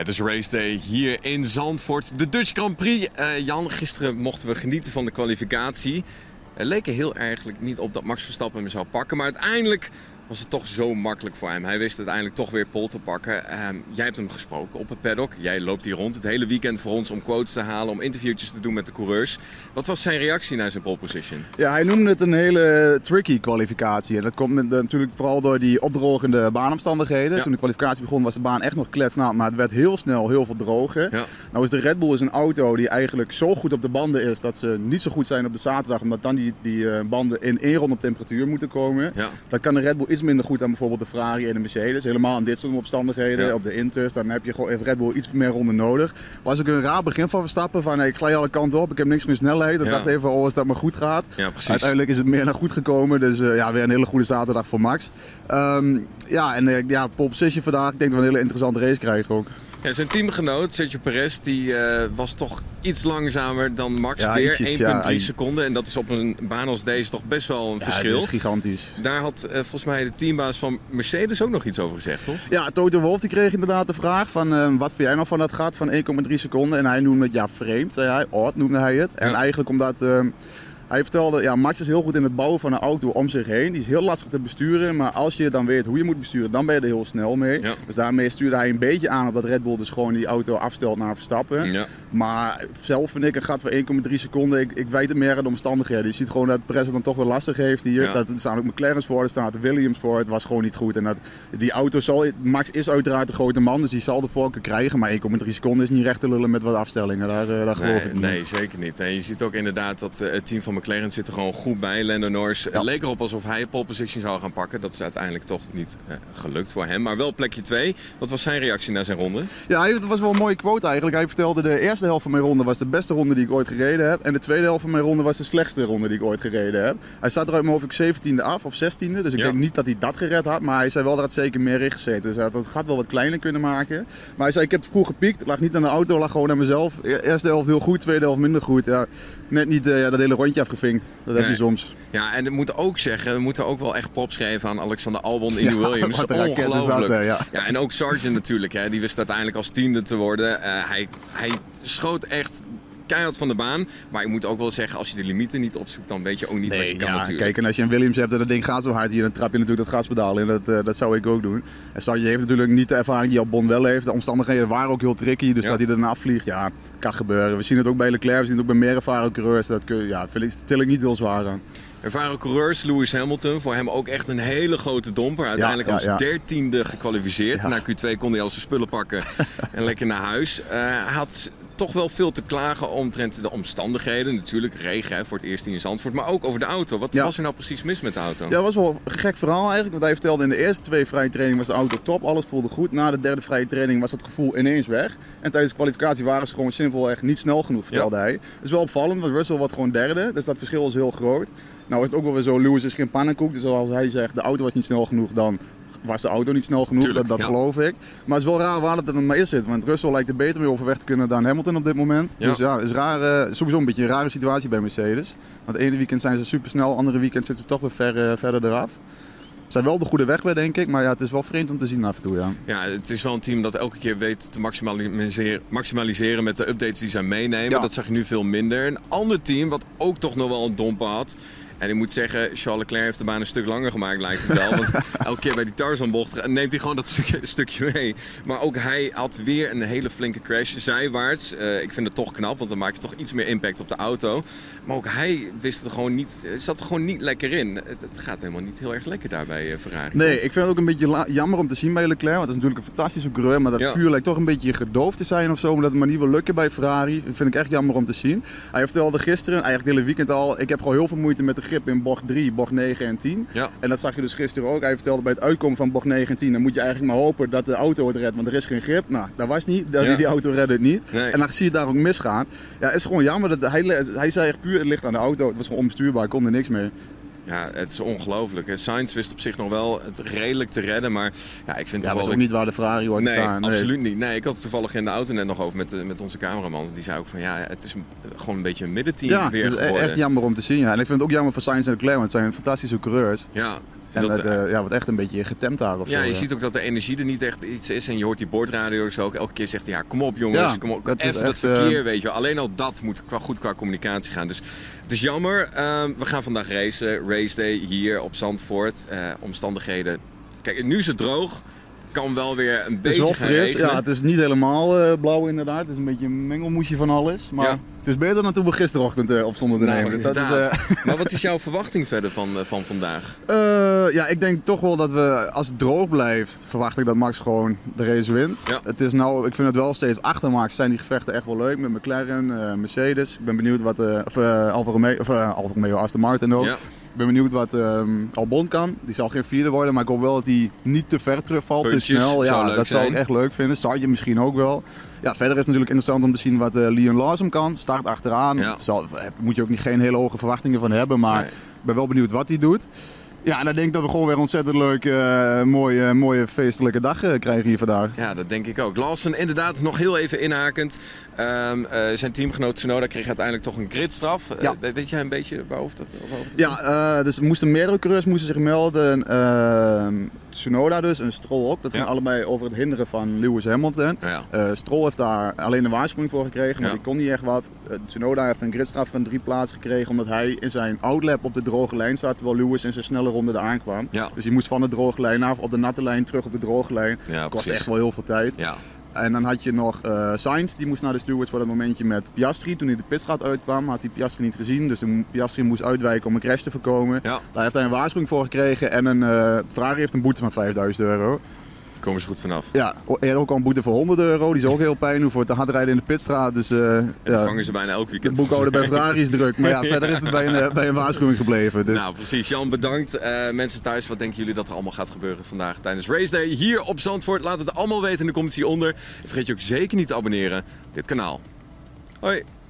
Het is race day hier in Zandvoort. De Dutch Grand Prix. Uh, Jan, gisteren mochten we genieten van de kwalificatie. Het leek er heel erg niet op dat Max Verstappen hem zou pakken. Maar uiteindelijk was het toch zo makkelijk voor hem. Hij wist uiteindelijk toch weer pol te pakken. Ehm, jij hebt hem gesproken op het paddock. Jij loopt hier rond het hele weekend voor ons om quotes te halen, om interviewtjes te doen met de coureurs. Wat was zijn reactie naar zijn pole position? Ja, hij noemde het een hele tricky kwalificatie. En dat komt natuurlijk vooral door die opdrogende baanomstandigheden. Toen de kwalificatie begon was de baan echt nog kletsnat, maar het werd heel snel heel veel droger. Ja. Nou is de Red Bull is een auto die eigenlijk zo goed op de banden is dat ze niet zo goed zijn op de zaterdag, omdat dan die, die eh, banden in één rond op temperatuur moeten komen. Ja. Dan kan de Red Bull iets minder goed dan bijvoorbeeld de Ferrari en de Mercedes. Helemaal in dit soort omstandigheden, op de Inters, dan heb je gewoon even Red Bull iets meer ronden nodig. Was ook een raar begin van Verstappen, van ik glij alle kanten op, ik heb niks meer snelheid. Ik dacht even, oh, als dat maar goed gaat. Ja, Uiteindelijk is het meer naar goed gekomen, dus uh, ja, weer een hele goede zaterdag voor Max. Um, ja, en uh, ja, pole position vandaag, ik denk dat we een hele interessante race krijgen ook. Ja, zijn teamgenoot Sergio Perez die, uh, was toch iets langzamer dan Max. Weer 1,3 seconden. En dat is op een baan als deze toch best wel een ja, verschil. Dat is gigantisch. Daar had uh, volgens mij de teambaas van Mercedes ook nog iets over gezegd, toch? Ja, Toto Wolff die kreeg inderdaad de vraag van uh, wat vind jij nou van dat gat van 1,3 seconden. En hij noemde het ja vreemd, zei hij. Odd noemde hij het. En eigenlijk omdat... Hij vertelde, ja, Max is heel goed in het bouwen van een auto om zich heen. Die is heel lastig te besturen, maar als je dan weet hoe je moet besturen, dan ben je er heel snel mee. Dus daarmee stuurde hij een beetje aan op dat Red Bull dus gewoon die auto afstelt naar Verstappen. Ja. Maar zelf vind ik een gat van 1,3 seconden. Ik, ik weet het meer aan de omstandigheden. Je ziet gewoon dat Perez dan toch wel lastig heeft hier. Ja. Dat, er staan ook McLaren's voor, er staan de Williams voor. Het was gewoon niet goed. En dat, die auto zal, Max is uiteraard een grote man, dus die zal de voorkeur krijgen. Maar 1,3 seconden is niet recht te lullen met wat afstellingen. Daar, uh, daar geloof nee, ik niet. Nee, zeker niet. En je ziet ook inderdaad dat uh, het team van McLaren zit er gewoon goed bij. Lando Norris ja. leek erop alsof hij pole position zou gaan pakken. Dat is uiteindelijk toch niet uh, gelukt voor hem. Maar wel plekje 2. Wat was zijn reactie naar zijn ronde? Ja, het was wel een mooie quote eigenlijk. Hij vertelde de eerste helft van mijn ronde was de beste ronde die ik ooit gereden heb. En de tweede helft van mijn ronde was de slechtste ronde die ik ooit gereden heb. Hij zat er uit mijn hoofd 17e af of 16e. Dus ik ja. denk niet dat hij dat gered had. Maar hij zei wel dat het zeker meer in gezeten. Dus hij had het gat wel wat kleiner kunnen maken. Maar hij zei ik heb het vroeg gepiekt. Het lag niet aan de auto, lag gewoon aan mezelf. Eerste helft heel goed, tweede helft minder goed. Ja, net niet uh, ja, dat hele rondje afgevinkt. Dat heb je soms. Ja, en we moeten ook zeggen, we moeten ook wel echt props geven aan Alexander Albon in ja, Williams. Ongelooflijk. Dat, ja. ja, en ook Sargent natuurlijk. Hè, die wist uiteindelijk als tiende te worden. Uh, hij, hij schoot echt keihard van de baan. Maar ik moet ook wel zeggen, als je de limieten niet opzoekt, dan weet je ook niet nee, wat je kan ja, natuurlijk. Kijk, en als je een Williams hebt en dat ding gaat zo hard hier, dan trap je natuurlijk dat gaspedaal in. Dat, uh, dat zou ik ook doen. En Sargent heeft natuurlijk niet de ervaring die Albon wel heeft. De omstandigheden waren ook heel tricky, dus ja. dat hij erna afvliegt, ja, kan gebeuren. We zien het ook bij Leclerc, we zien het ook bij meer ervaren coureurs. Dat kun, ja, vind ik, til ik niet heel zwaar aan. Ervaren coureurs, Lewis Hamilton, voor hem ook echt een hele grote domper. Uiteindelijk ja, ja, als dertiende gekwalificeerd. Na Q2 kon hij al zijn spullen pakken en lekker naar huis. Uh, hij had toch wel veel te klagen omtrent de omstandigheden. Natuurlijk regen hè, voor het eerst in Zandvoort, maar ook over de auto. Wat was er nou precies mis met de auto? Ja, dat was wel een gek verhaal eigenlijk. Want hij vertelde in de eerste twee vrije trainingen was de auto top. Alles voelde goed. Na de derde vrije training was dat gevoel ineens weg. En tijdens de kwalificatie waren ze gewoon simpel echt niet snel genoeg, vertelde hij. Dat is wel opvallend, want Russell wordt gewoon derde. Dus dat verschil is heel groot. Nou is het ook wel weer zo, Lewis is geen pannenkoek. Dus als hij zegt de auto was niet snel genoeg, dan was de auto niet snel genoeg, Tuurlijk, dat, dat ja. geloof ik. Maar het is wel raar waar dat er dan maar is zit. Want Russell lijkt er beter mee overweg te kunnen dan Hamilton op dit moment. Ja. Dus ja, het is raar, uh, sowieso een beetje een rare situatie bij Mercedes. Want het ene weekend zijn ze super snel, andere weekend zitten ze toch weer ver, uh, verder eraf. Ze zijn wel de goede weg bij, denk ik. Maar ja, het is wel vreemd om te zien af en toe, ja. Ja, het is wel een team dat elke keer weet te maximaliseren, maximaliseren met de updates die ze meenemen. Ja. Dat zag je nu veel minder. Een ander team, wat ook toch nog wel een domper had... En ik moet zeggen, Charles Leclerc heeft de baan een stuk langer gemaakt, lijkt het wel. Want elke keer bij die Tarzanbocht neemt hij gewoon dat stukje, stukje mee. Maar ook hij had weer een hele flinke crash zijwaarts. Uh, ik vind het toch knap, want dan maak je toch iets meer impact op de auto. Maar ook hij wist het gewoon niet, zat er gewoon niet lekker in. Het, het gaat helemaal niet heel erg lekker daar bij Ferrari. Nee, toch? ik vind het ook een beetje jammer om te zien bij Leclerc. Want het is natuurlijk een fantastische coureur. Maar dat ja. vuur lijkt toch een beetje gedoofd te zijn of zo. Omdat het maar niet wil lukken bij Ferrari. Dat vind ik echt jammer om te zien. Hij vertelde gisteren, eigenlijk het hele weekend al... Ik heb gewoon heel veel moeite met de grip in bocht 3, bocht 9 en 10. Ja. En dat zag je dus gisteren ook. Hij vertelde bij het uitkomen van bocht 9 en 10, dan moet je eigenlijk maar hopen dat de auto het redt, want er is geen grip. Nou, dat was niet. Dat ja. Die auto redde het niet. Nee. En dan zie je daar ook misgaan. Ja, het is gewoon jammer. Dat hij, hij zei echt puur, het ligt aan de auto. Het was gewoon onbestuurbaar, kon er niks mee. Ja, het is ongelooflijk. Sainz wist op zich nog wel het redelijk te redden, maar ja, ik vind ja, het was ook niet waar de Ferrari hoort nee, staan. Nee, absoluut niet. Nee, ik had het toevallig in de auto net nog over met, met onze cameraman. Die zei ook van ja, het is gewoon een beetje een middenteam ja, weer het is geworden. echt jammer om te zien. Ja. En ik vind het ook jammer voor Sainz en Leclerc, want het zijn fantastische coureurs. Ja, En dat, uh, ja, wordt echt een beetje getemd daar of Ja, zo, je ziet ook dat de energie er niet echt iets is. En je hoort die boordradio's ook elke keer zegt, ja, kom op jongens, kom op. Even dat verkeer, weet je Alleen al dat moet qua, goed qua communicatie gaan. Dus het is jammer. Ehm, we gaan vandaag racen. Race day hier op Zandvoort. omstandigheden. Kijk, nu is het droog kan wel weer een beetje Het is wel fris, ja. Het is niet helemaal uh, blauw inderdaad. Het is een beetje een mengelmoesje van alles. Maar het is beter dan toen we gisterochtend uh, op stonden te nou. Dus dat is, uh... maar wat is jouw verwachting verder van, van vandaag? ja, ik denk toch wel dat we, als het droog blijft, verwacht ik dat Max gewoon de race wint. Ja. Het is nou, ik vind het wel steeds achter Max zijn die gevechten echt wel leuk. Met McLaren, Mercedes. Ik ben benieuwd wat, of Alfa Romeo, of Alfa Romeo, Aston Martin ook. Ja. Ik ben benieuwd wat um, Albon kan. Die zal geen vierde worden, maar ik hoop wel dat hij niet te ver terugvalt, te snel. Ja, dat zou ik echt leuk vinden. je misschien ook wel. Ja, verder is het natuurlijk interessant om te zien wat uh, Leon Lawson kan. Start achteraan. Ja. Zal, moet je ook niet geen hele hoge verwachtingen van hebben, maar ik ben wel benieuwd wat hij doet. Ja, en dan denk ik dat we gewoon weer een ontzettend leuke, uh, mooie, mooie feestelijke dag uh, krijgen hier vandaag. Ja, dat denk ik ook. Lawson inderdaad nog heel even inhakend. Um, uh, zijn teamgenoot Tsunoda kreeg uiteindelijk toch een gridstraf. Ja. weet jij een beetje waarover dat, waarover Ja, dus moesten meerdere coureurs moesten zich melden. Tsunoda dus en Stroll ook. Dat ging allebei over het hinderen van Lewis Hamilton. Ja. Stroll heeft daar alleen een waarschuwing voor gekregen, maar die kon niet echt wat. Tsunoda heeft een gridstraf van drie plaatsen gekregen omdat hij in zijn outlap op de droge lijn zat, terwijl Lewis in zijn snelle ronde er aankwam. Ja. Dus hij moest van de droge lijn af op de natte lijn terug op de droge lijn. Kost echt wel heel veel tijd. En dan had je nog uh, Sainz, die moest naar de stewards voor dat momentje met Piastri. Toen hij de pitstraat uitkwam, had hij Piastri niet gezien. Dus de Piastri moest uitwijken om een crash te voorkomen. Ja. Daar heeft hij een waarschuwing voor gekregen. En een uh, Ferrari heeft een boete van 5000 euro komen ze goed vanaf. Ja, er ook al een boete voor 100 euro. Die is ook heel pijn voor te hard rijden in de pitstraat. Dus, uh, en ja, vangen ze bijna elk weekend. De boekhouder bij Ferrari is druk. Maar ja, verder is het bij een, eh, bij een waarschuwing gebleven. Dus. Nou, precies. Jan, bedankt. Uh, mensen thuis, wat denken jullie dat er allemaal gaat gebeuren vandaag tijdens Race Day hier op Zandvoort? Laat het allemaal weten in de comments hieronder. Vergeet je ook zeker niet te abonneren op dit kanaal. Hoi!